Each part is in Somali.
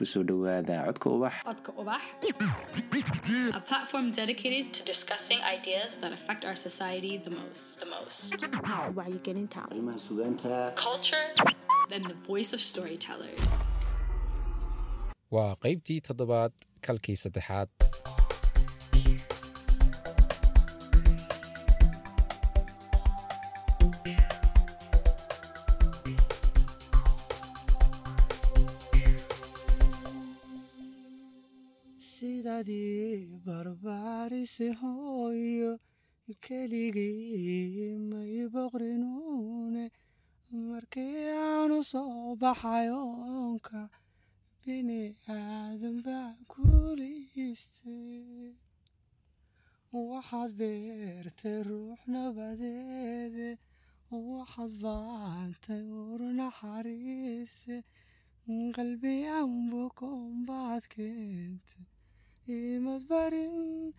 ku soo dhowaada codka ubax Codka Ubax, a platform dedicated to discussing ideas that affect our society the most. The most. wacyigelinta arrimaha sugaanta Culture and the voice of storytellers. waa qaybtii toddobaad kalkii saddexaad barbaarise hooyo keligii may boqrinuune markii aanu soo baxayoonka bini aadan baa kuliiste waxaad beertay ruux nabadeede waxaad baantay ur naxariise qalbiyan bukoon baad keentay imad barin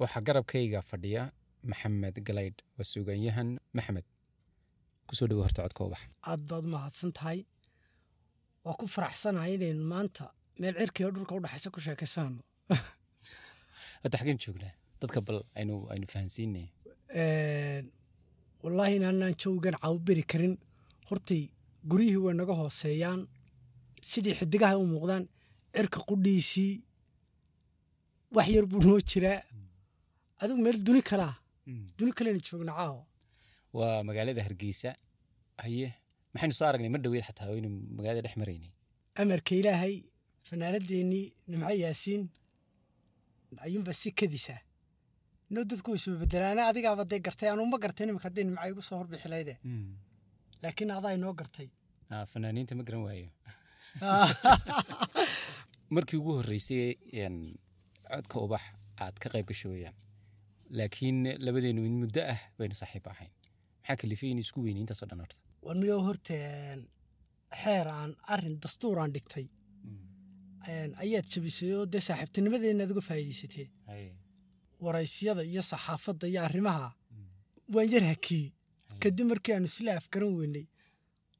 waxaa garabkayga fadhiya maxamed galaydh waa suugaanyahan maxamed ku soo dhowo horta codka ubax aad baad u mahadsan tahay. Waa ku faraxsanahay inaynu maanta meel cirkiga dhulka u dhexaysa ku sheekaysano hadda xaggeen joognaa. Dadka bal aynu aynu fahansiinay wallaahi inaanaan jawgan cawberi karin. Hortay guryihii way naga hooseeyaan. Sidii xidigaha u muuqdaan cirka qudhiisii wax yar buu noo jiraa. Adigu meel duni kalaa duni kalena joogna caawa waa magaalada hargeysa. Haye maxaynu soo aragnay? Mar dhaweed xataa waynu magaalada dhex maraynay. Amarka ilaahay fanaanadeennii nimco yaasiin ayuunba si kadisa. No dadku way isbabedelaana adigaaba dee gartay anuuma gartay nimika hadday nimca igu soo horbixi lahayde laakiin adaa inoo gartay. Ah, fanaaniinta ma garan waayo markii ugu horreysay een, codka ubax aad ka qayb gasho weyaan laakiin labadeenu in muddo ah baynu saaxiib ahayn. Maxaa kalifay in isku weynay intaasoo dhan horta? Wanigoo horteen xeer aan arrin dastuur aan dhigtay. Een, ayaad jabisay oo dee saaxiibtinimadeena aad uga faa'iidaysatee? Waraysyada iyo saxaafadda iyo arrimaha. Waan yar hakiyey kadib markii aanu isla afgaran weynay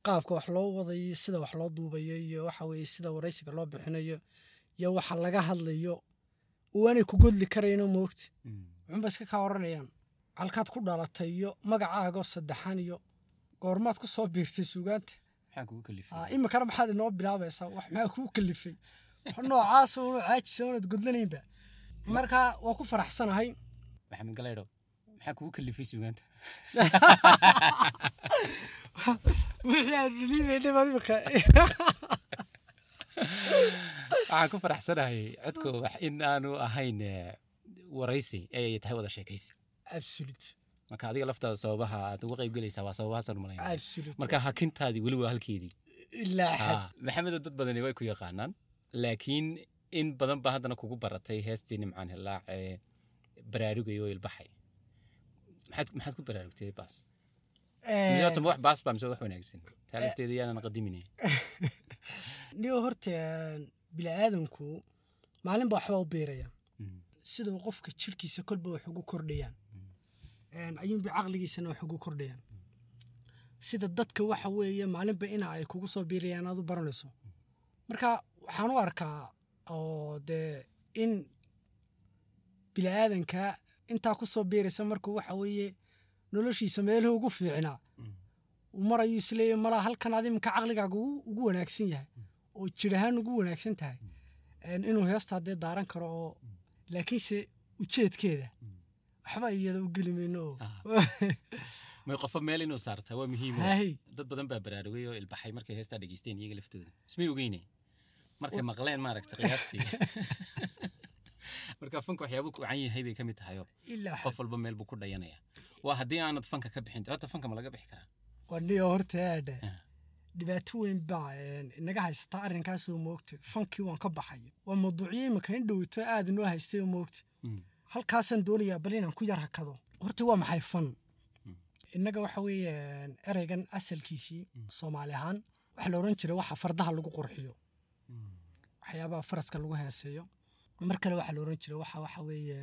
qaabka wax loo wadayo sida wax loo duubayo iyo waxa weye sida waraysiga loo bixinayo iyo waxa laga hadlayo waanay ku godli karayno moogta Mm. wuxuunba iska kaa oranayaan halkaad ku dhalatay iyo magacaagoo saddexan iyo goormaad ku soo biirtay suugaanta. Iminkana maxaad inoo bilaabaysaa wax maxaa kuu kalifay? Noocaas caajisa oonad godlanaynba. Marka waa ku faraxsanahay. Maxamed galaydho maxaa kugu kalifay sugaanta wixii aan dhaliilayna baa imika waxaan ku faraxsanahay codka ubax in aanu ahayn eh, waraysi. Ay tahay wada sheekaysi. Marka adiga laftaada sababaha aad uga qayb gelaysaa waa sababahaasaan umalayna absolute. Marka hakintaadii weli waa halkeedii. Ah, maxamedo dad badani way ku yaqaanaan laakiin in badan baa haddana kugu baratay heestii nimcaan hilaac ee baraarugay oo ilbaxay. Maxaad ku baraarugtay baas wax baas baa mise wax wanaagsan taa lafteeda yaanan qadiminay niyo horta bini'aadanku maalinba waxbaa u beeraya sida qofka jirkiisa kolba wax ugu kordhayaan ayuunba caqligiisana wax ugu kordhayaan sida dadka waxa weeye maalinba ina ay kugu soo biirayaan aad u baranayso marka waxaan u arkaa oo dee in bini'aadanka intaa ku soo biiraysa markuu waxa weeye noloshiisa meeluhu ugu fiicnaa. Mar ayuu isleeyahy malaa halkan aad iminka caqligaaga ugu wanaagsan yahay oo jir ahaan ugu wanaagsan tahay inuu heestaa dee daaran karo oo laakiinse ujeedkeeda waxba iyada u geli mayno oo may qofo meel inuu saartaa waa muhiim dad badan baa baraarugay oo ilbaxay markay heestaa dhegeysteen iyaga laftooda. Ismay ogeyne markay maqleen maaragta qiyaastii. Marka fanka waxyaabuu ku wacan yahay bay ka mid tahay oo ilaa qof walba meel buu ku dhayanaya waa haddii aanad fanka ka bixin horta fanka ma laga bixi karaa? Wadhiyo horta aadha Ah. dhibaato weyn baa inaga haysataa arrinkaasoo moogta fankii waan ka baxay. Waa mawduucyo imika in dhowito aad inoo haystay oo moogta. Mm. halkaasaan doonayaa bal inaan ku yar hakado. Horta waa maxay fan? Innaga waxa weeye ereygan asalkiisii soomaali ahaan waxaa la odhan jiray waxa fardaha lagu qurxiyo. Waxyaabaha faraska lagu heeseeyo. Mar kale waxaa la odhan jiray waxa waxa weeye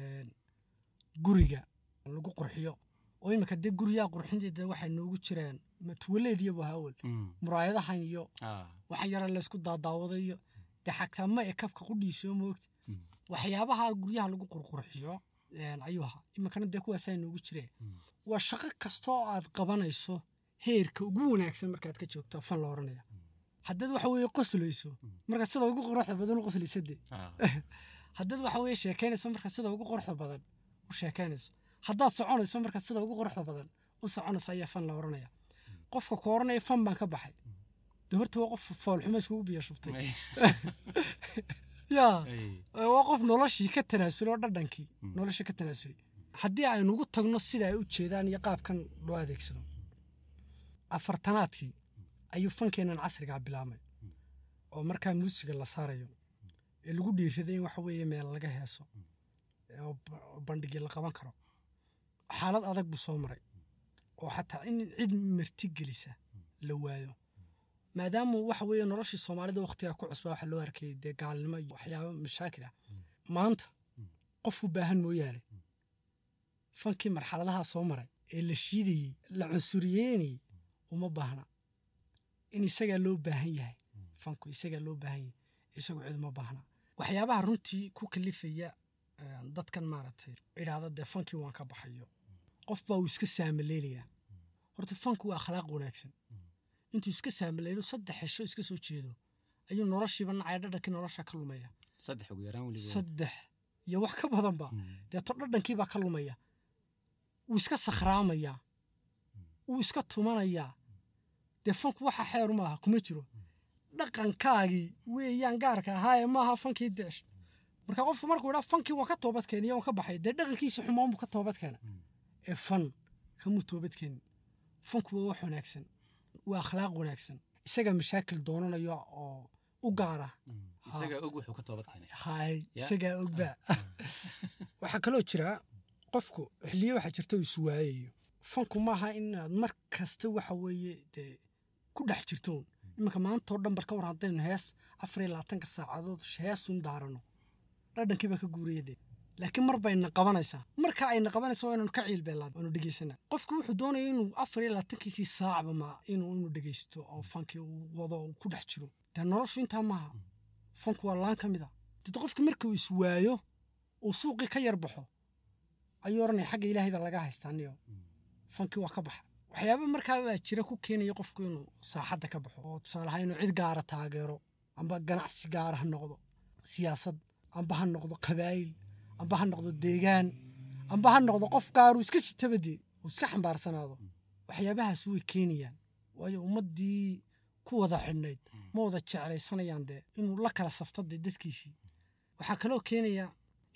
guriga lagu qurxiyo oo imika dee guryaha qurxinteeda waxay noogu jiraan matuwaleediyabu hawal Mm. muraayadahan iyo Ah. waxaan yara laysku daadaawada iyo dee xataa ma e kabka qudhiiso moogta Mm. waxyaabaha guryaha lagu qurqurxiyo ayuu ahaa iminkana dee kuwaasaa noogu jireen Mm. waa shaqo kasta oo aad qabanayso heerka ugu wanaagsan markaad ka joogto fan la oranaya haddaad waxa weeye qoslayso markaad sida ugu quruxda badan u qoslayso dee Ah. haddaad waxa weeye sheekaynayso markaad sida ugu quruxda badan u sheekaynayso haddaad soconayso markaad sida ugu quruxda badan u soconayso ayaa fan la oranaya. Qofka ku oranaya fan baan ka baxay. Dee horta waa qof foolxumo iskugu biyo shubtay. Ay. waa qof noloshii ka tanaasulay oo dhadhankii nolosha ka tanaasulay haddii aynu ugu tagno sida ay u jeedaan iyo qaabkan loo adeegsado. Afartanaadkii ayuu fankeenan casrigaa bilaabmay. Oo markaa muusiga la saarayo ee lagu dhiiraday in waxa weeye meel laga heeso ba- oo bandhigii la qaban karo xaalad adag buu soo maray. Oo xataa in cid marti gelisa la waayo. Maadaama waxa weeye noloshii soomaalida wakhtigaa ku cusbaa waxaa loo arkayay dee gaalnimo iyo waxyaaba mashaakil ah. Maanta qof u baahan mooyaane. Fankii marxaladaha soo maray ee la shiidayey la cunsuriyeynayey uma baahna in isagaa loo baahan yahay. Fanku isagaa loo baahan yahay. Isagu cid uma baahna. Waxyaabaha runtii ku kalifaya dadkan maaragtay idhaahda dee fankii waan ka baxayo qof baa uu iska saamaleelayaa. Horta fanku waa akhlaaq wanaagsan. Intuu iska saamaleelo saddex hesho iska soo jeedo ayuu noloshiiba nacaya dhadhankii nolosha ka lumaya. Saddex ugu yaraan weliba saddex. Iyo wax ka badanba. Deeto dhadhankiibaa ka lumaya. Wuu iska sakhraamayaa wuu iska tumanayaa dee fanku waxa xeer maaha kuma jiro. Dhaqankaagii weeyaan gaarka ahaaye maaha fankii deesh marka qofku markuu idhaa fankii waan ka toobadkeeniyo waan ka baxay. Dee dhaqankiisa xumaan buu ka toobadkeena ee fan kamuu toobadkeenin fanku waa wax wanaagsan waa akhlaaq wanaagsan. Isagaa mashaakil doonanayo oo u gaara isagaa ogba waxaa kaloo jira qofku xiliyo waxaa jirta uu iswaayayo fanku maaha inaad mar kasta waxa weeye dee ku dhex jirtoon iminka maantao dhan barka war haddaynu hees afar iyo labaatanka saacadood heesun daarano. Dhadhankii baa ka guuraya dee laakiin mar bayna qabanaysaa. Marka ayna qabanaysa waa inanu ka ciilbeelaa waanu dhegeysana qofku wuxuu doonaya inuu afar iyo labaatankiisii saacba ma inuu inuu dhegeysto oo fankii uu wado uu ku dhex jiro. Dee noloshu intaa maaha fanku waa laan ka mid a dad qofki markuu iswaayo uu suuqii ka yar baxo ayuu oranaya xagga ilaahay baa laga haystaa niyo waa ka baxa. Waxyaaba markaa jira ku keenaya qofku inuu saaxadda ka baxo oo tusaale ahaan inuu cid gaara taageero amba ganacsi gaara ha noqdo siyaasad amba ha noqdo qabaayil amba ha noqdo deegaan amba ha noqdo qof gaaruu iska sitabadee uu iska xambaarsanaado. Waxyaabahaas way keenayaan. Waayo ummaddii ku wada xidhnayd ma wada jeclaysanayaan dee inuu la kala safto dee dadkiisii. Waxaa kaloo keenaya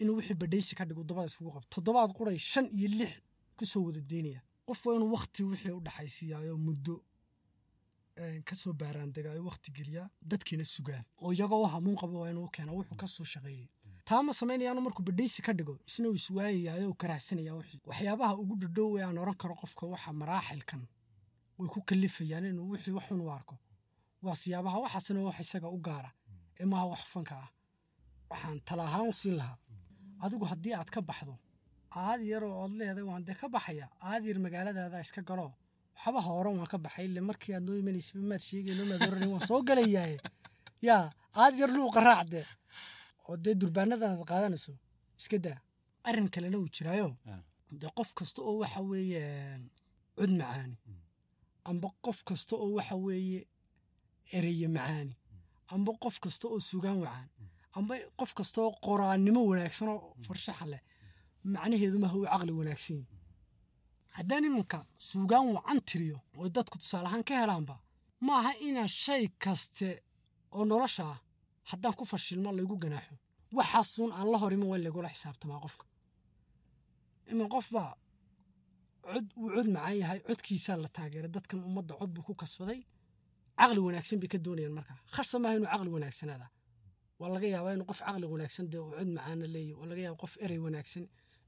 inuu wixii badhaysi ka dhigo dabada iskugu qabto toddobaad quray shan iyo lix ku soo wada deynaya qof waa inuu wakti wixii u dhaxaysiiyaayo muddo een, ka soo baaraandegaayo wakti geliyaa dadkiina sugaan. Oo iyagoo hamuun qaba waa inuu keena wuxuu ka soo shaqeeyey taa ma samaynayaanu markuu badhaysi ka dhigo isna uu iswaayayaayo uu karahsanaya wixii. Waxyaabaha ugu dhadhow ee aan oran karo qofka waxa maraaxilkan way ku kalifayaan inuu wixii waxun arko. Waa siyaabaha waxaasna wax isaga u gaara ee maaha wax fanka ah. Waxaan tala ahaan u siin lahaa. Adigu haddii aad ka baxdo aad yar oo ood leedahay waan dee ka baxaya aad yar magaaladaada iska galo. Waxba hooran waan ka baxay. Ile markii aad noo imanaysa maad sheegayno maad oranay waan soo galayaaye yaa aad yar luuqa raacde oo dee qaadanayso iska daa arrin kalena uu jiraayo Ah. dee qof kasta oo waxa weeye cud macaani. Amba qof kasta oo waxa weeye ereye macaani. Amba qof kasta oo sugaan wacaan. Amba qof kasta oo qoraannimo wanaagsan oo farshaxa leh. Macnaheedu maaha uu caqli wanaagsan yahi haddaan iminka suugaan wacan tiriyo oo dadku tusaale ahaan ka helaanba ma aha inaan shay kaste oo nolosha ah haddaan ku fashilmo laygu ganaaxo waxaasuun aan la hor iman waa lagula xisaabtamaa qofka. Imin qof baa cod uu cod macaan yahay codkiisaa la taageeray dadkan ummadda cod buu ku kasbaday. Caqli wanaagsan bay ka doonayaan markaa. Khasa maaha inuu caqli wanaagsanaada waa laga yaabaa inuu qof caqli wanaagsan dee uu cod macaana leeyahy waa laga yaaba qof erey wanaagsan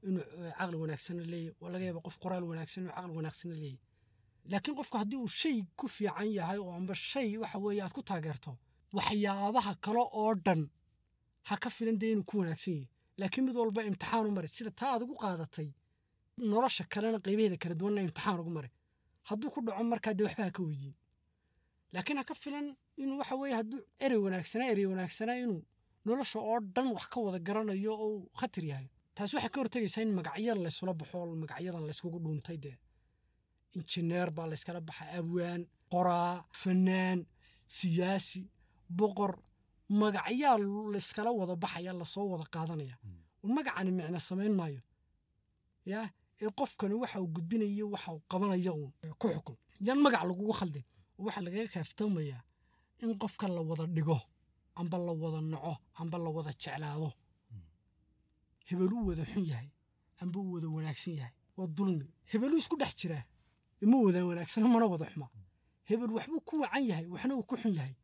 inuu eh, caqli wanaagsanna leeyahy waa laga yaaba qof qoraal wanaagsan inuu caqli wanaagsanna leeyahy laakiin qofku haddii uu shay ku fiican yahay oo amba shay waxa weeye aad ku taageerto waxyaabaha kale oo dhan ha ka filan dee inuu ku wanaagsan yahay. Laakiin mid walba imtixaan u maray sida taa aad ugu qaadatay nolosha kalena qaybaheeda kala duwanna imtixaan ugu maray. Hadduu ku dhaco markaa dee waxba ha ka weydiin. Laakiin ha ka filan inuu waxa weeye hadduu erey wanaagsanaa erey wanaagsanaa inuu nolosha oo dhan wax ka wada garanayo oo uu khatar yahay. Taasi waxay ka hortegaysaa in magacyo laysula baxo magacyadan layskugu dhuuntay dee. Injineer baa layskala baxay abwaan qoraa fanaan siyaasi boqor magacyaa layskala wada baxaya la soo wada qaadanaya. Magacani micno samayn maayo. Yaa ee qofkani waxa uu gudbinayo waxa uu qabanaya uun ku xukun. Yaan magac lagugu khaldin waxaa lagaga kaaftoomayaa in qofka la wada dhigo amba la wada naco amba la wada jeclaado. Hebeluu wada xun yahay amba uu wada wanaagsan yahay. Waa dulmi. Hebeluu isku dhex jiraa ima wada wanaagsana mana wada xuma. Hebel waxbuu ku wacan yahay waxna uu ku xun yahay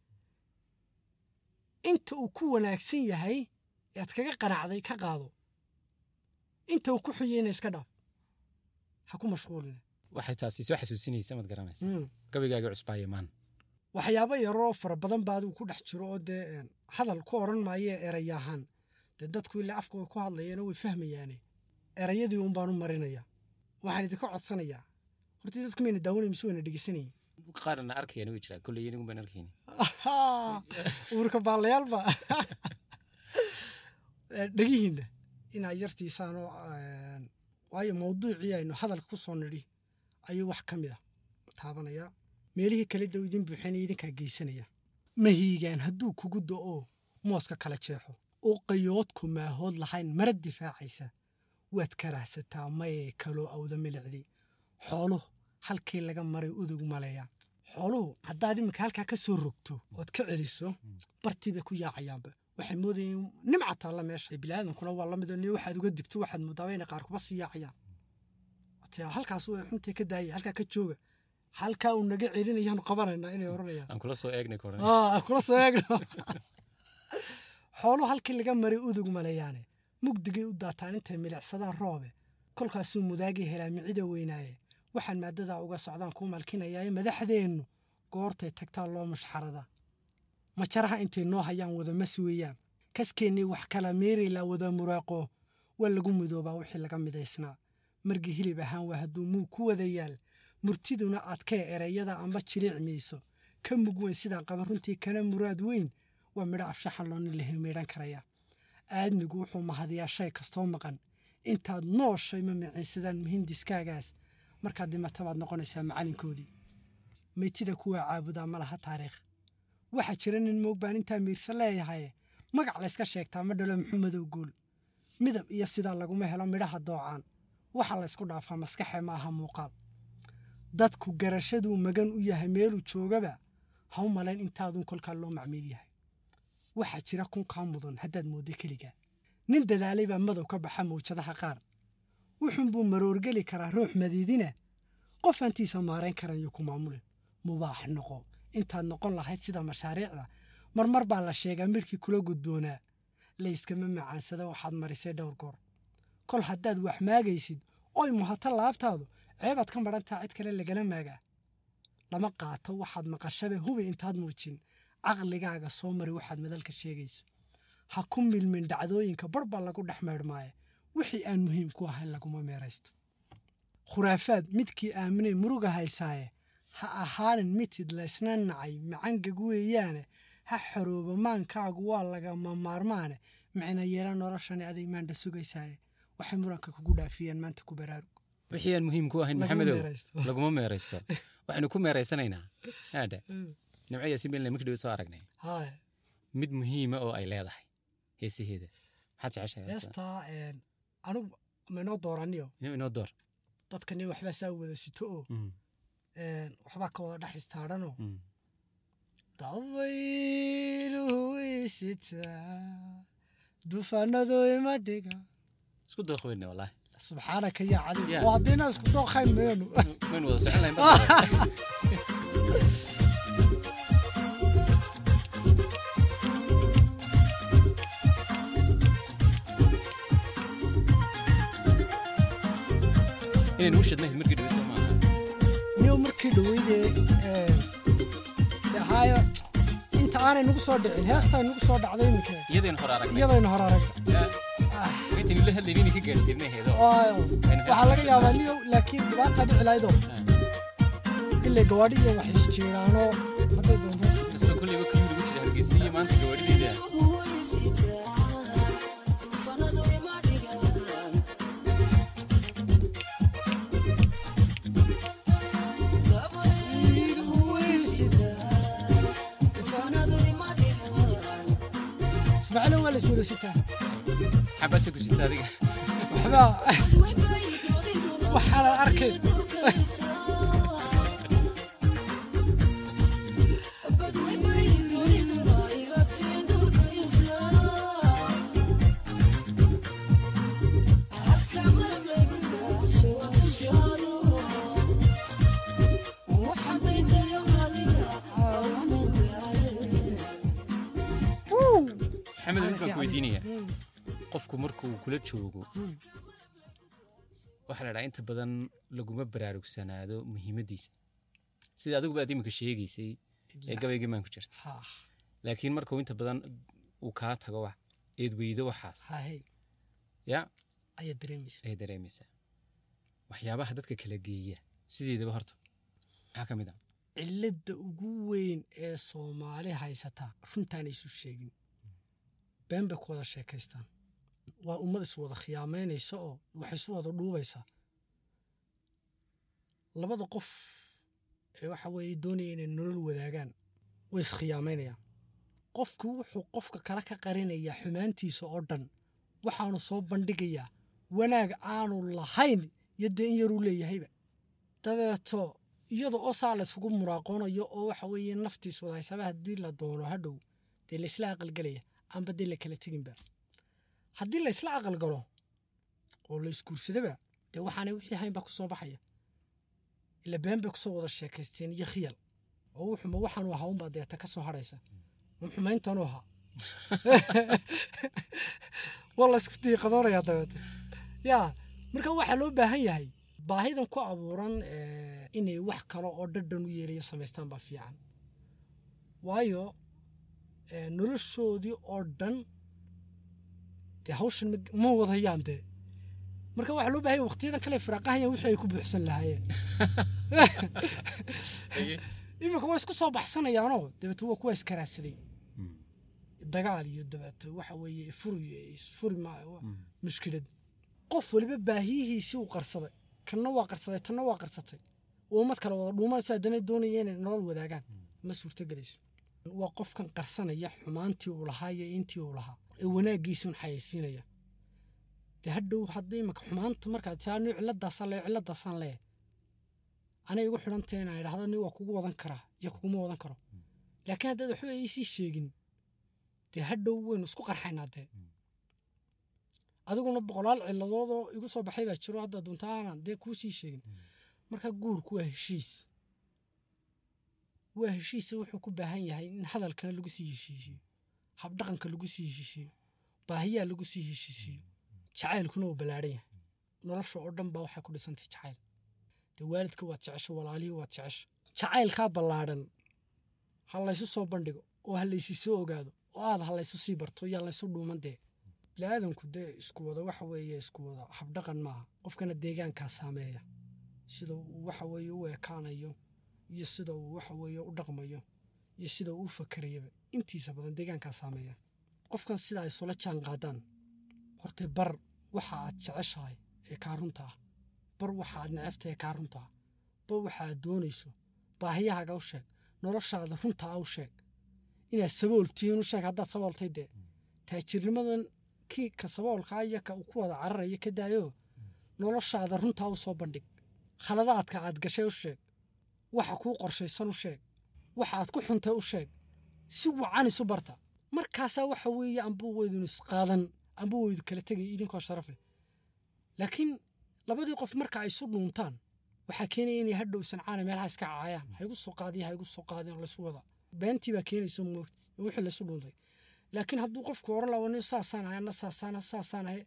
inta uu ku wanaagsan yahay ead kaga qanacday ka qaado. Inta uu ku yahayna iska dhaaf ha ku mashquulina. Waxay taasi soo xasuusinaysa maad garanaysa. Gabaygaagii cusbaaye maan. Waxyaabo yaroo fara badan baa adigu ku dhex jiro oo dee hadal ku odhan maayo erayahaan dee dadku ilaa afka way ku hadlayeeno way fahmayaane. Erayadii un baanu marinaya. Waxaan idinka codsanayaa. Hortii dadku mayna daawanay mise wayna dhegeysanayeen qaarna arkayana way jiraa kolley anigu baan arkayni uurka baalayaalba dhegihiinna inaa yartiisaanoo waayo mawduucii aynu hadalka ku soo nidhi ayuu wax ka mid a taabanayaa meelihii kale da idin buuxinaya idinkaa geysanaya. Mahiigaan hadduu kugu do'oo mooska kala jeexo. Oo qayoodku maahood lahayn mara difaacaysa. Waad karaahsataa mayee kaloo awda milicdi. Xooluhu halkii laga maray udug maleeya xooluhu haddaad iminka halkaa ka soo rogto ood ka celiso bartii bay ku yaacayaanba. Waxay moodayeen nimca taalla meesha biniaadankuna waa la mid ni waxaad uga digto waxaad moodaaba inay qaar kuba sii yaacayaan. Halkaas way xuntay ka daaya halkaa ka jooga. Halkaa uu naga celinayaanu qabanaynaa inay oranayaan. Aan kula soo eegno xooluhu halkii laga maray udug maleeyaane mugdigay u daataan intay milicsadaan roobe. Kolkaasuu mudaagii helaa micida weynaaye waxaan maadadaa uga socdaan kuu malkinayaaye madaxdeennu goortay tagtaa loo mushxarada majaraha intay noo hayaan wada mas weeyaan. Kaskeennii wax kala meeraylaa wada muraaqo. Waa lagu midoobaa wixii laga midaysnaa margii hilib ahaan waa hadduu muu ku wada yaal. Murtiduna adkee erayada amba jiliic mayso ka mug weyn sidaan qaba runtii kana muraad weyn. Waa midho afshaxan loonin la hilmeydhan karaya. Aadmigu wuxuu mahadiyaa shay kastoo maqan. Intaad nooshay ma miciinsadaan muhindiskaagaas markaad dhimata baad noqonaysaa macalinkoodii maytida kuwaa caabudaa ma laha taariikh. Waxaa jira nin moog baan intaa miirsa leeyahay. Magac layska sheegtaa ma dhalo muxuumadow guul? Midab iyo sidaa laguma helo midhaha doocaan. Waxa laysku dhaafaa maskaxe ma aha muuqaal. Dadku garashaduu magan u yahay meeluu joogaba ha u malayn intaadun kolkaa loo macmiil yahay. Waxaa jira kunkaa mudan haddaad moodda keligaa. Nin dadaalay baa madow ka baxa mawjadaha qaar wuxuunbuu maroorgeli karaa ruux madiidina qof hantiisa maarayn karayo ku maamulin. Mubaax noqo. Intaad noqon lahayd sida mashaariicda. Marmar baa la sheegaa midhkii kula gudboonaa layskama macaansado waxaad marisay dhowr goor. Kol haddaad wax maagaysid oy muhato laabtaadu ceebaad ka madhantaa cid kale lagala maagaa. Lama qaato waxaad maqashabe hubi intaad muujin. Caqligaaga soo mari waxaad madalka sheegayso. Ha ku milmin dhacdooyinka bar baa lagu dhex maydhmaaye wixii aan muhiim ku ahayn laguma meeraysto. Khuraafaad midkii aaminay muruga haysaaye ha ahaanin mitid laysna nacay macangag weeyaane ha xorooba maankaagu waa lagama maarmaane micna yeela noloshani aday maandha sugaysaaye waxay muranka kugu dhaafiyeen maanta ku baraarug wixii aan muhiim ku ahayn maxamedow laguma meeraysto. Waxaynu ku meeraysanaynaa aadha nimco yaasiin beenle markii dhow soo aragnay. Mid muhiima oo ay leedahay heesaheeda. Maxaad jeceshahay anugu ma inoo dooraniyo inoo door. Dadkani waxbaa saa wada sito oo. Mm, waxbaa ka wada dhex istaadhanoo mm. dabayluhu isitaa dufanadu ima dhiga. Isku dooqweyne wallaahi. Subxaanaka yaa cadi haddayna isku dooqayn mayanu inaynu u shidnayd markii dhaweysa maaha niyo markii dhaweydee haayo inta aanay nagu soo dhicin heestaa nagu soo dhacday iminka iyadaynu hor aragnay iyadaynu hor arag Ya, marka intaynu la hadlaynin inay ka gaadhsiinay heedo waxaa laga yaabaa niyow laakiin dhibaata dhici lahaydoo ilay gawaadhi iyo wax isjeeraano hadday doonto kastoo kolleyba kuyuu lagu jira hargeysa iyo maanta gawaadhideeda ismaaciilo waa la iswada sitaa xabaase ku sita adiga waxbaa waxaana arkay maxamed mid baan ku weydiinaya qofku markuu kula joogo waxaa la dhahaa inta badan laguma baraarugsanaado muhiimaddiisa sida adiguba aad iminka sheegaysay ee gabaygii maan ku jirta. Laakiin markuu inta badan uu kaa tago wax eed weydo waxaas. Ya? Ayaa dareemaysa. Ay dareemaysaa waxyaabaha dadka kala geeya sideedaba horta. Maxaa ka mid ah? Cilladda ugu weyn ee soomaali haysataa runtaana isu sheegin been bay ku wada sheekaystaan. Waa ummad is wada khiyaamaynaysa oo wax isu wada dhuubaysa. Labada qof ee waxa weeye doonaya inay nolol wadaagaan way iskhiyaamaynayaan qofku wuxuu qofka kale ka qarinayaa xumaantiisa oo dhan. Waxaanu soo bandhigayaa wanaag aanu lahayn iyo dee in yaruu leeyahayba. Dabeeto iyada oo saa la isugu muraaqoonayo oo waxa weeye naftiis wada haysaba haddii la doono hadhow dee laysla aqalgelaya amba dee la kala teginba. Haddii laysla aqalgalo oo la isguursadaba dee waxaanay wixii hayn baa ku soo baxaya. Ila been bay ku soo wada sheekaysteen iyo khiyal. Oo wuxuma waxaanu ahaa unbaa deeta ka soo hadhaysa. Xumayntanu ahaa. Waa la isku diiqadoonayaa dabeeto yaa marka waxaa loo baahan yahay baahidan ku abuuran inay wax kale oo dhadhan u yeelaya samaystaan baa fiican. Waayo noloshoodii oo dhan dee hawshan ma- wadayaan dee. Marka waxaa loo baahan yahay waqtiyadan kale firaaqahayaan wixii ay ku buuxsan lahaayeen. Iminka waa isku soo baxsanayaanoo dabeeto waa kuwa iskaraadsaday dagaal iyo dabeeto waxa weeye furi isfuri maayo mushkilad. Qof waliba baahiyihiisii uu qarsaday kanna waa qarsaday tanna waa qarsatay oo ummad kale wada dhuumanayso haddana doonaya inay nolol wadaagaan ma suurtogelayso waa qofkan qarsanaya xumaantii uu lahaa iyo intii uu lahaa. Ee wanaaggiisuun xayaysiinaya dee hadhow hadda imanka xumaanta markaad tiraa ni ciladaasaan lee ciladaasaan lee anay igu xidhantay inaan idhahdo ni waa kugu wadan karaa iyo kuguma wadan karo. Laakiin haddaad waxba iisii sheegin dee hadhow waynu isku qarxaynaa dee. Adiguna boqolaal ciladoodoo igu soo baxay baa jiro hadda duntaana dee kuu sii sheegin. Marka guurku waa heshiis waa heshiisa wuxuu ku baahan yahay in hadalkana lagu sii heshiisiyo habdhaqanka lagu sii heshiisiyo baahiyaa lagu sii heshiisiyo jacaylkuna uu ballaadhan yahay. Nolosha oo dhan baa waxay ku dhisantay jacayl dee waalidka waad jecesho walaalihii waad jecesho jacaylkaa ballaadhan ha laysu soo bandhigo oo ha laysi soo ogaado oo aad ha laysu sii barto yaa laysu dhuuman dee. Biniaadanku dee isku wada waxa weeye isku wada habdhaqan maaha. Qofkana deegaankaa saameeya. Sida uu waxa weeye u ekaanayo iyo sida uu waxa weeye u dhaqmayo iyo sida uu u fakerayaba intiisa badan deegaankaa saameeya. Qofkan sida ay isula jaan qaadaan hortay bar waxa aad jeceshahay ee kaa runta ah bar waxa aad necebtahay ee kaa runta ah bar waxa aad doonayso baahiyahaaga u sheeg noloshaada runtaa u sheeg inaad sabooltihiin u sheeg haddaad sabooltay dee. Taajirnimadan kii ka saboolkaa iyo ka ku wada cararaya ka daayo noloshaada runtaa u soo bandhig khaladaadka aad gashay u sheeg waxa kuu qorshaysan u sheeg. Waxa aad ku xuntay u sheeg. Si wacan isu barta. Markaasaa waxa weeye ambuu weydun isqaadan ambuu weydu kala tegay idinkoo sharaf leh. Laakiin labadii qof marka ay isu dhuuntaan waxaa keenaya inay hadhow sancaana meelaha iska caayaan. Ha igu soo qaadiya ha igu soo qaadin oo laysu wada. Beentii baa keenaysa moogta wixii laysu dhuuntay. Laakiin hadduu qofku oran laha nin saasaan ahay ana saasaan saasaan ahay.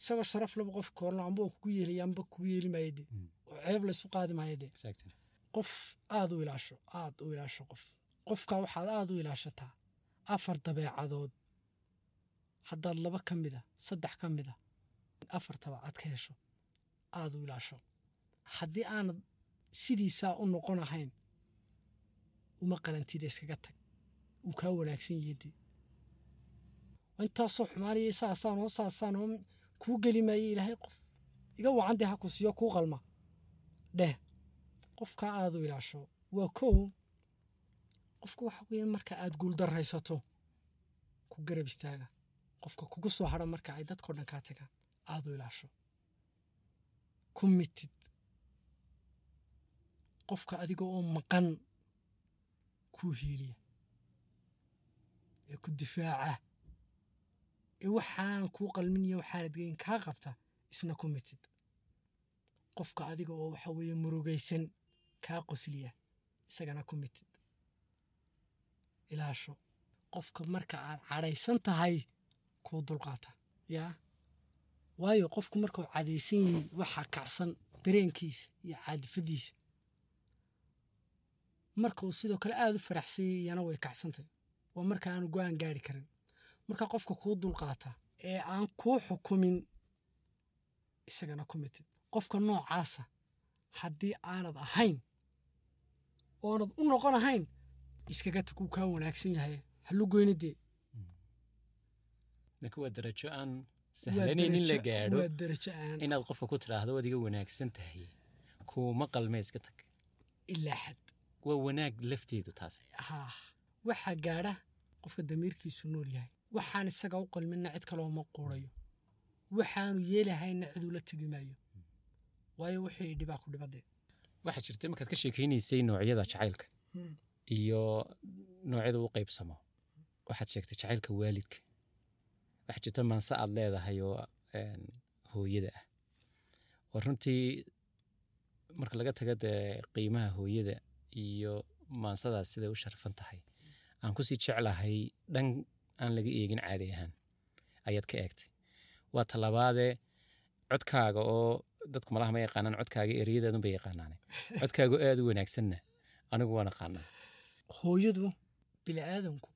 Isagoo sharaf laba qofka oran laha amba kugu yeelaya amba kugu yeeli maayo dee. Oo ceeb laysu qaadi Exactly. Qof aad u ilaasho aad u ilaasho qof. Qofka waxaad aad u ilaashataa afar dabeecadood. Haddaad laba ka mid a saddex ka mid a afartaba aad ka hesho aada u ilaasho. Haddii aanad sidiisaa u noqon ahayn uma qalantida iskaga tag. Wuu kaa wanaagsan yihidee intaasoo xumaanaya saasaanoo saasaanoo kuu geli maaye ilaahay qof. Iga wacan dee ha ku siiyo kuu qalma. Dheh qofkaa aada u ilaasho waa kow. Qofka waxa weeye marka aad guuldarraysato ku garab istaaga. Qofka kugu soo hadha marka ay dadkao dhan kaa tagaan aada u ilaasho. Ku mitid. Qofka adiga oo maqan kuu hiiliya. Ee ku difaaca. Ee waxaan kuu qalmin iyo waxaanad geyn kaa qabta isna ku mitid. Qofka adiga oo waxa weeye murugaysan kaa qosliya isagana ku mitid ilaasho qofka marka aad cadhaysan tahay kuu dulqaata yaa waayo qofku markuu cadaysan yihiin waxaa kacsan dareenkiisa iyo caadifadiisa marka uu sidoo kale aada u faraxsanyay iyana way kacsantahy waa marka aanu go'aan gaari karin marka qofka kuu dulqaata ee aan kuu xukumin isagana ku mitid qofka noocaasa haddii aanad ahayn oonad u noqon ahayn iskaga tag wuu kaa wanaagsan yahay. Halu goyna dee waa darajo aan sahlanayn in la gaadho inaad qofka ku tidhaahdo waad iga wanaagsan tahay. Kuuma qalme iska tag. Ilaa xad waa wanaag lafteedu taas. Haa waxaa gaadha qofka damiirkiisu nool yahay. Waxaan isaga u qalminna cid kaloo ma quurayo. Waxaanu yeelahayna ciduu la tegi maayo. Waayo wixii dhibaa ku dhibadee waxaa jirta markaad ka sheekaynaysay noocyada jacaylka iyo noocyada u qaybsamo. Waxaad sheegtay jacaylka waalidka. Waxaa jirta maanse aad leedahay oo hooyada ah. Oo runtii marka laga taga dee qiimaha hooyada iyo maansadaas siday u sharfan tahay. Aan ku sii jeclahay dhan aan laga eegin caadi ahaan. Ayaad ka eegtay. Waa talabaadee codkaaga oo dadku malaha ma yaqaanaan codkaaga ereyadaadun bay yaqaanaane. Codkaaga aad u wanaagsanna anigu waan aqaanaa. Hooyadu bini'aadanku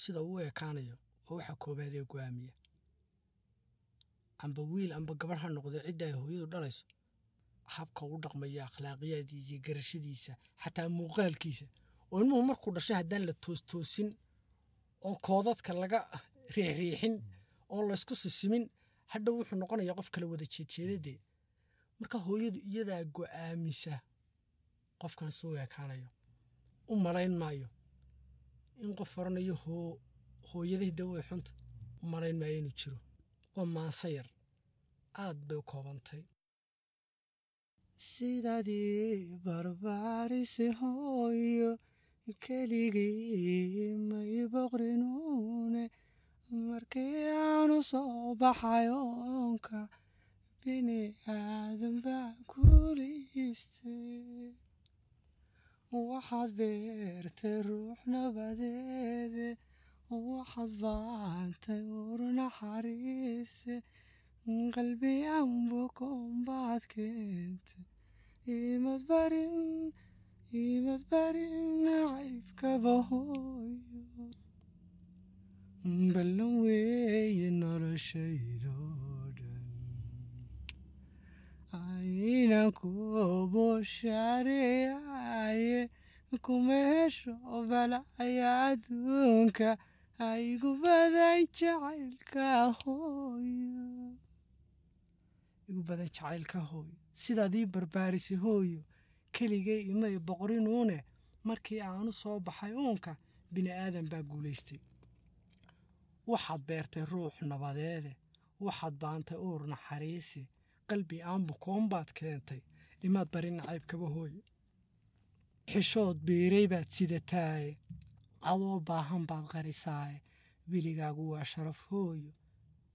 sida uu ekaanayo oo waxa koobaad ee go'aamiya amba wiil amba gabadh ha noqdo cidda ay hooyadu dhalayso habka uu dhaqmayo akhlaaqiyadiisa iyo garashadiisa xataa muuqaalkiisa oo ilmuhu markuu dhashay haddaan la toostoosin oon koodadka laga riixriixin oon laysku sisimin hadhow wuxuu noqonayaa qof kala wada jeedjeedadee marka hooyadu iyadaa go'aamisa qofkan suu ekaanayo u malayn maayo. In qof oranayo hoo hooyaday dawey xunta u malayn maayo inuu jiro. Waa maanse yar aad bay u koobantay. Sidadii barbaarise hooyo keligii may boqrinuune markii aanu soo baxay oonka bini aadan baa guulaystay waxaad beertay ruux nabadeede waxaad baantay ur naxariise qalbiyan bukoon baad keentay imad barin imad barin nacaybkaba hooyo ballan weeye noloshaydoo dhan aynan ku bushaareeyaye kuma hesho balaya adduunka aygu badan jacaylka hooyo igu badan jacaylka hooyo sidaad ii barbaarisay hooyo keligay imay boqrinuune markii aanu soo baxay uunka bini aadan baa guulaystay waxaad beertay ruux nabadeede waxaad baantay uur naxariisi qalbi aan bukoon baad keentay imaad barin nacaybkaba hooyo xishood beeray baad sidataaye adoo baahan baad qarisaaye weligaagu waa sharaf hooyo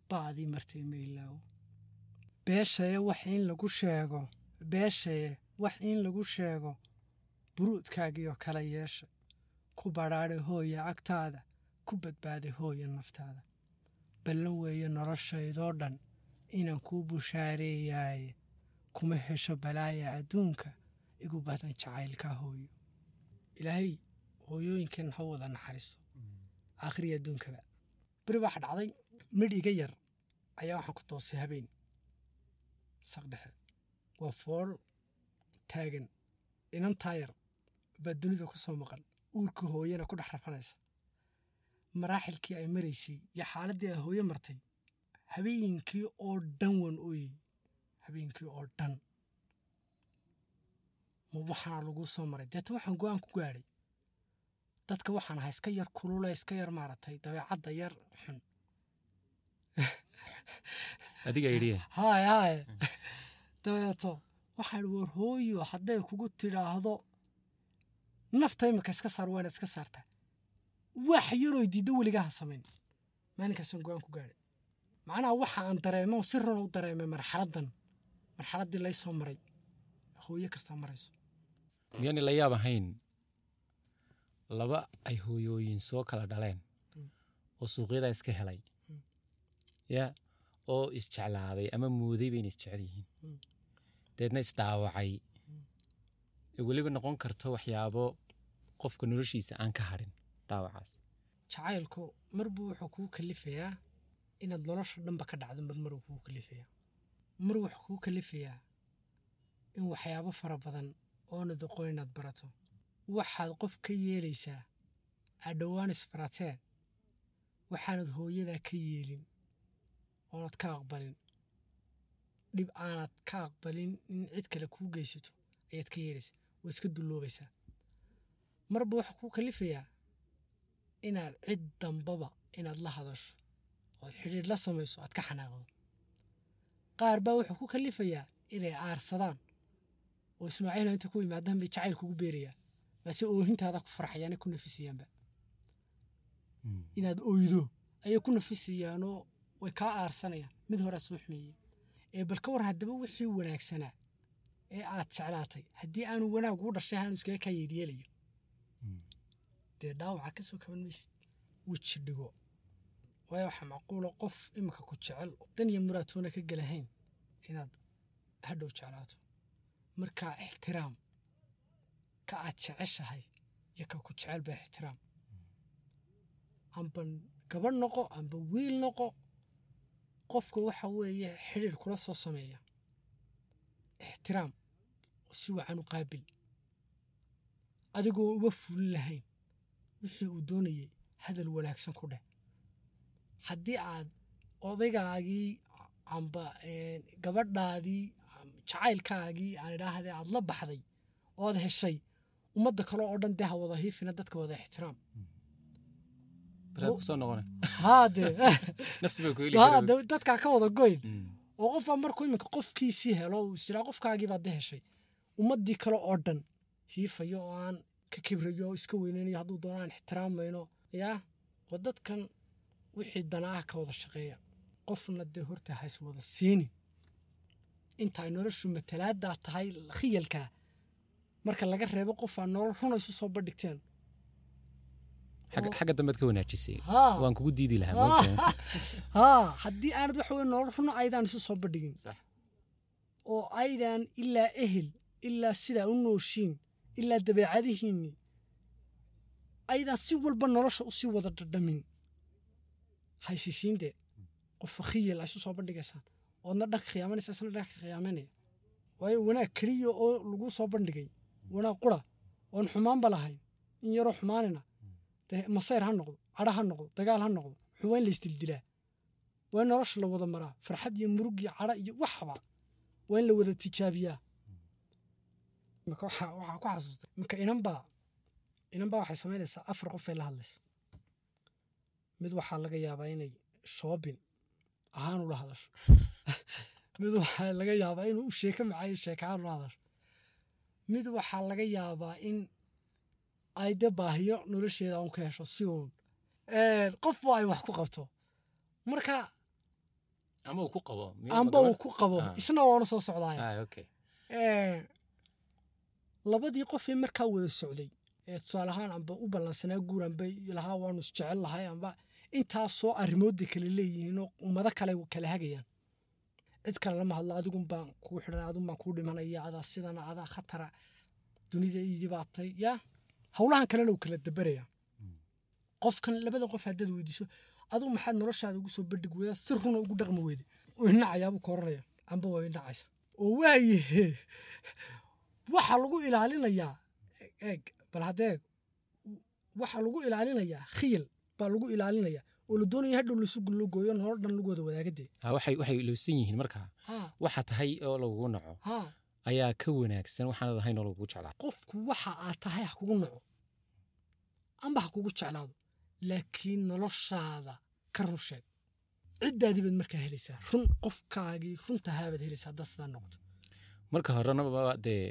baadii martay maylaawo beeshaye wax in lagu sheego beeshaye wax in lagu sheego buruudkaagiyo kala yeesha ku badhaadhay hooya agtaada ku badbaaday hooya naftaada. Ballan weeye noloshaydoo dhan inaan kuu bushaareeyaaye kuma hesho balaaya adduunka igu badan jacaylka hooyo. Ilaahay hooyooyinkan ha wada naxariisto aakhriya adduunkaba. Beri waxa dhacday midh iga yar ayaa waxaan ku toosay habeen. Saq dhexe waa fool taagan inan taayar baa dunida ku soo maqan uurka hooyana ku dhex rafanaysa. Maraaxilkii ay maraysay iyo xaaladdii ay hooyo martay habeenkii oo dhan wan ooyey. Habeenkii oo dhan. Ma waxaana laguu soo maray? Deeta waxaan go'aan ku gaadhay. Dadka waxaan ahaa iska yar kulule iska yar maaragtay dabeecadda yar xun. Haay haay. Dabeeto waxaan war hooyo hadday kugu tidhaahdo nafta imika iska saar waa inaad iska saartaa wax yaroo diiddo weligaa ha samayn. Maalinkaasaan go'aan ku gaadhay macnaha waxa aan dareemo si run u dareemay marxaladdan. Marxaladdii lay soo maray. Hooyo kastaa marayso. Miyaani la yaab ahayn? Laba ay hooyooyin soo kala dhaleen. Oo suuqyada iska helay. Ya oo isjeclaaday ama mooday bayna isjecel yihiin. Deedna isdhaawacay ee weliba noqon karto waxyaabo qofka noloshiisa aan ka hadhin dhaawacaas. Jacaylku marbuu wuxuu kuu kalifayaa inaad nolosha dhanba ka dhacdo mar maruu kuu kalifayaa mar wuxuu kuu kalifayaa in waxyaabo fara badan oonad aqoon inaad barato. Waxaad qof ka yeelaysaa aad dhowaan isbarateen waxaanad hooyadaa ka yeelin oonad ka aqbalin. Dhib aanad ka aqbalin in cid kale kuu geysato ayaad ka yeelaysaa. Waad iska dulloobaysaa. Marba wuxuu kuu kalifayaa inaad cid dambaba inaad la hadasho ood xidhiidh la samayso aad ka xanaaqdo. Qaar baa wuxuu ku kalifayaa inay aarsadaan oo ismaaciila inta ku yimaadaan bay jacayl kugu beerayaa maase oohintaada ku farxayaanay ku nafisayaanba inaad oydo ayay ku nafisayaanoo way kaa aarsanayaan. Mid horaa soo ee bal ka war haddaba wixii wanaagsanaa ee aad jeclaatay haddii aanu wanaag ugu dhashay aanu iskaga kaa yeelyeelayo dee dhaawaca ka soo kaban maysid. Weji dhigo waayo waxaa macquula qof iminka ku jecel dan iyo muraatoona ka gelahayn inaad hadhow jeclaato. Markaa ixtiraam ka aad jeceshahay iyo ka ku jecel baa ixtiraam. Amba gabadh noqo amba wiil noqo qofka waxa weeye xidhiir kula soo sameeya. Ixtiraam oo si wacan u qaabil. Adigoo uba fulin lahayn wixii uu doonayay hadal wanaagsan ku dheh haddii aad odaygaagii amba gabadhaadii jacaylkaagii aan idhaahde aad la baxday ood heshay ummadda kale oo dhan dee ha wada hiifina dadka wada ixtiraam. Dadkaa ka wada goyn. Mm. oo qofaa markuu iminka qofkiisii helo uu isiraa qofkaagii baad de heshay. Ummaddii kale oo dhan hiifayo oo aan ka kibrayo iska weynaynayo hadduu doono aan ixtiraamayno yaa waa dadkan wixii danaaha ka wada shaqeeya. Qofna dee horta hays wada siinin inta ay noloshu matalaadaa tahay khiyalkaa marka laga reebo qofaa nolol runa isu soo bandhigteen. Xagga- dambead ka wanaajisay. Waan kugu diidi lahaa haddii aanad waxa weye nolol runa aydaan isu soo bandhigin. Oo aydan ilaa ehel ilaa sidaa u nooshiin ilaa dabeecadihiinni aydan si walba nolosha u sii wada dhadhamin haysisiin dee qof fakhiyal ay isu soo bandhigaysaan oodna dhanka khiyaamanaysa isna dhanka khiyaamanaya waayo wanaag keliya oo lagu soo bandhigay wanaag qura oon xumaanba lahayn in yaroo xumaanina. Dee masayr ha noqdo cadho ha noqdo dagaal ha noqdo la isdildilaa. Waa in nolosha la wada maraa farxad iyo murug iyo cadho iyo waxba waa in la wada tijaabiyaa. Waxaa ku xasuustay marka inanbaa inanbaa waxay samaynaysaa afar qofay la hadlaysa mid waxaa laga yaabaa inay shoobin ahaan ula hadasho mid waxaa laga yaabaa inuu sheeko macayo sheeka ahaan ula hadasho mid waxaa laga yaabaa in ay de baahiyo nolosheeda un ka hesho si uun qofba ay wax ku qabto. Marka ama uu ku qabo. Miyaa amba uu ku qabo. Ah. isna waana soo socdaaya? Ah, labadii qofee markaa wada socday ee tusaale ahaan amba u ballansanaa guur amba lahaa waanu isjecel lahay amba intaasoo arrimoodda kale leeyihiinoo ummado kale kala hagayaan. Cid kale lama hadlo adigun baan kuu xidhan adun baan kuu dhimanaya adaa sidana adaa khatara dunida ii dhibaatay. Yaa howlahan kalena uu kala dabaraya. Qofkan labada qof haddaad weydiiso adigu maxaad noloshaada ugu soo bandhig weydaa? Si runa ugu dhaqmi weyday uu hinacayaabuu ka oranaya amba way dhacaysa oo waayahe waxaa lagu ilaalinayaa eeg bal haddee waxaa lagu ilaalinayaa khiyal baa lagu ilaalinayaa oo la doonaya hadhow lasu gullo gooyo nolol dhan lagu wada wadaagadee waxay ilowsan yihiin markaa waxa tahay oo lagugu naco ayaa ka wanaagsan waxaanad ahayn oo lagugu jeclaa. Qofku waxa aad tahay ha kugu naco amba ha kugu jeclaado laakiin noloshaada ka run sheeg. Ciddaadii baad markaa helaysaa run qofkaagii runtahaabaad helaysaa haddaad sidaa noqoto. Marka horena ba dee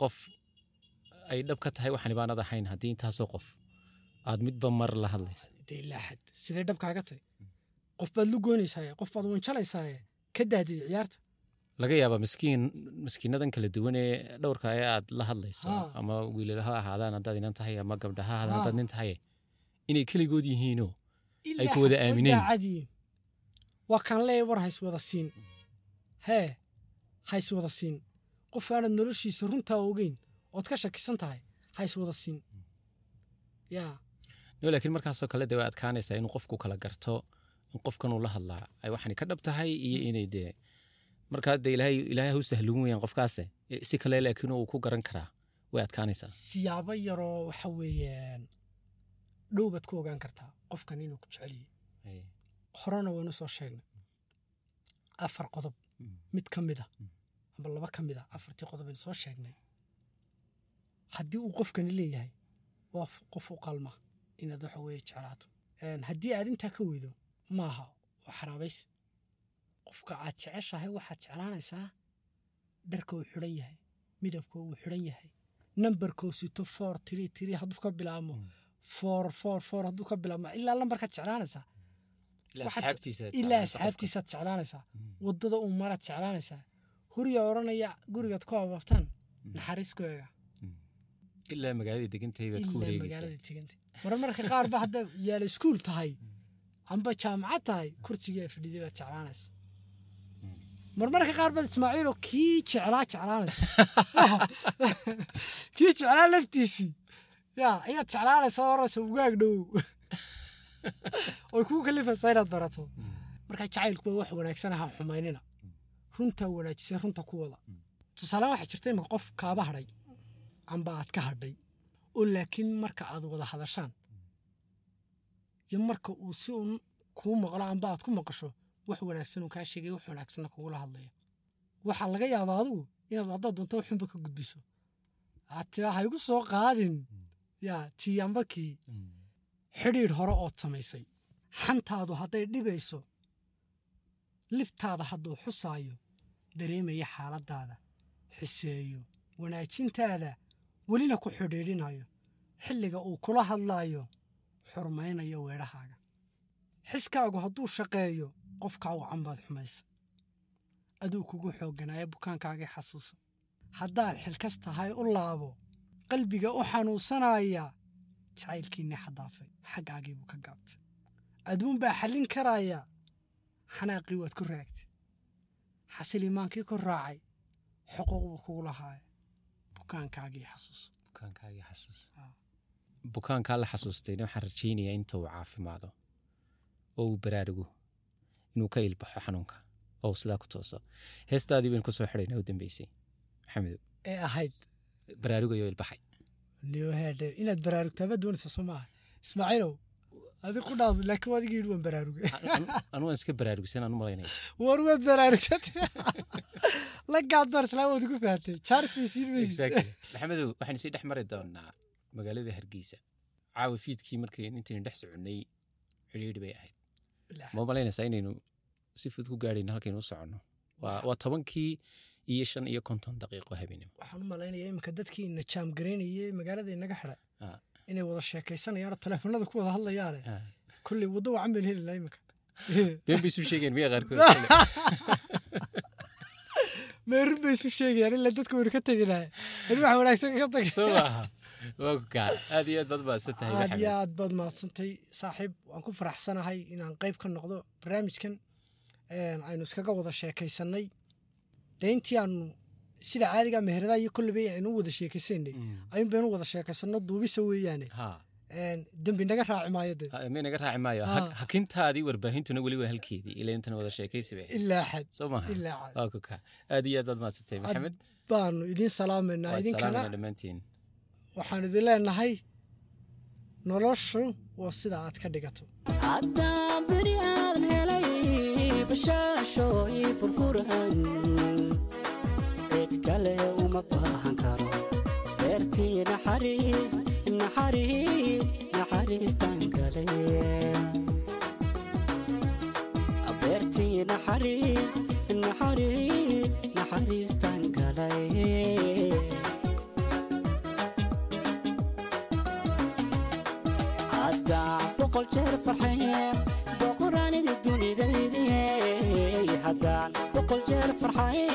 qof ay dhab ka tahay waxaan baanad ahayn haddii intaasoo qof aad midba mar la hadlaysa? Dee ilaa xad sidee dhabkaaga tahay? Qof baad lu goynaysaaye qof baad wanjalaysaaye ka daadiyey ciyaarta. Laga yaabaa miskiin miskiinadan kala duwan ee dhowrka ee aad la hadlayso Ha. ama wiilal ha ahaadaan haddaad inan tahay ama gabdha ha ahaadaan Ha. haddaad nin tahay inay keligood yihiinoo ilaa ku wada aamineen. waa kaan leeya war hays wada siin. Hee hays wada siin. Qof aanad noloshiisa runtaa ogeyn ood ka shakisan tahay hays wada siin. Yaa no laakiin markaasoo kale dee way adkaanaysaa inuu qofku kala garto in qofkanuu la hadlaa. Ay waxani ka dhab tahay iyo inay dee markaa dee ilaahay ilaahay hau sahlun weyaan qofkaase. Si kale laakiin uu ku garan karaa way adkaanaysaa. Siyaabo yaroo waxa weeyaan dhow baad ku ogaan kartaa qofkan inuu ku jecel yahay. Ay, horena waynu soo sheegnay. Afar qodob. Mm. mid ka mid a amba laba ka mid a afartii qodob aynu soo sheegnay. Haddii uu qofkani leeyahay waa qof u qalma inaad waxa weeye jeclaato haddii aad intaa ka weydo maaha waa xaraabaysi qofka aad jeceshahay waxaad jeclaanaysaa. Dharka uu xidhan yahay midabka uu xidhan yahay nambarkuu sito four tiri tiri hadduu ka bilaabmo. Four four four hadduu ka bilaabmo. Ilaa lambarkaad jeclaanaysaa. Ilaa asxaabtiisa ilaa asxaabtiisaad jeclaanaysaa. Waddada uu maraad jeclaanaysaa. Huriyaa odhanaya gurigaad ku abaabtaan. Naxariis ku eega ilaa magaalada degantahay baad ku ilaa wareegaysaa magaalada teganta mar marka qaar ba haddaad yaalla iskuul tahay amba jaamacad tahay kursigii aa fadhiday baad jeclaanaysa mar marka qaar baad ismaaciiloo kii jeclaa jeclaanaysa kii jeclaa laftiisii yaa ayaad jeclaanaysa horaysa ugaag dhowow oy kuu kalifaysaa inaad barato marka jacaylku waa wax wanaagsan ha xumaynina runtaa wanaajisay runta ku wada tusaale waxaa jirta imika qof kaaba hadhay amba aad ka hadhay oo laakiin marka aad wada hadashaan iyo marka uu si un kuu maqlo amba aad ku maqasho wax wanaagsan uu kaa sheegay wax wanaagsanna kugula hadlaya waxaa laga yaabaa adigu inaad haddaad doonto waxunba ka gudbiso. Aad tiraa ha igu soo qaadin. Yaa tii amba kii. Xidhiidh hore ood samaysay. Xantaadu hadday dhibayso libtaada hadduu xusaayo dareemaya xaaladdaada xiseeyo wanaajintaada welina ku xidhiidhinayo xilliga uu kula hadlaayo xurmaynayo weedhahaaga xiskaagu hadduu shaqeeyo qofkaa wacan baad xumaysa. Aduu kugu xoogganaayo bukaankaagii xasuusa. Haddaad xilkas tahay u laabo qalbiga u xanuunsanaya jacaylkiinnii xadaafay xaggaagii buu ka gaabtay. Aduun baa xallin karaya xanaaqii waad ku raagtay. Xasil imaankii ku raacay xuquuq buu kugu lahaaya bukaankaagii xasuuso bukaankaagii xasuus. Ah. bukaankaa la xasuustayna waxaan rajaynayaa inta uu caafimaado oo uu baraarugo inuu ka ilbaxo xanuunka. Oo uu sidaa ku tooso. Heestaadii baynu ku soo xidhaynaa u dambeysay maxamedow. Ee ahayd baraarugayo ilbaxay. Inaad baraarugtaaba doonaysa soo maaha? Ismaaciilow adi ku dhaado laakiin wadigii yidhi waan baraarugay anu waan iska baraarugsan aan u malaynaya war waad baraarugsatay la gaadbar islaa waad ugu fahamtay charles bay siin maysid Exactly. maxamedow waxaan isii dhex mari doonaa magaalada hargeysa caawa fiidkii markii intaynu dhex soconnay xidhiidhi bay ahayd ma malaynaysaa inaynu si fudud ku gaadhayno halkaynu u soconno waa tobankii iyo shan iyo konton daqiiqo habeenimo waxaan u malaynayaa iminka dadkii ina jaam garaynayay magaalada inaga xidhay. Inay wada sheekaysanayaan oo teleefanada ku wada hadlayaane Ah. kolley waddo wacan baynu heli lahaa iminka. Been bay isu sheegeen miya qaarkood? Meerun bay isu sheegayaan ilaa dadka waynu ka tegi lahay. In wax wanaagsan ka tag soo maaha waa ku kaa aad iyo aad baad tahay aad iyo aad baad mahadsantay saaxiib. Waan ku faraxsanahay inaan qayb ka noqdo barnaamijkan. Aynu iskaga wada sheekaysanay. Dee intii aanu sida caadiga meheradaha iyo kolleyba aynu u wada sheekaysanay ayuun baynu wada sheekaysano duubisa weeyaane. Dembi naga raaci maayo naga raaci maayo. Ha- hakintaadii warbaahintuuna weli waa halkeedii ila intan wada sheekaysi bay ahayd. ilaa xad soo ilaa xad waa kuka aad iyo aad baad maadsantay maxamed. baanu idiin salaamaynaa idinkana dhammaantiin. waxaan idin leenahay noloshu waa sida aad ka dhigato. Haddaan beri aadan helay bashaasho ii furfuran naxariis naxariis naxariistan kale beertii naxariis naxariis naxariistan kale haddaan boqol jeer farxaye boqoraanidi dunidaydiye haddaan boqol jeer farxaye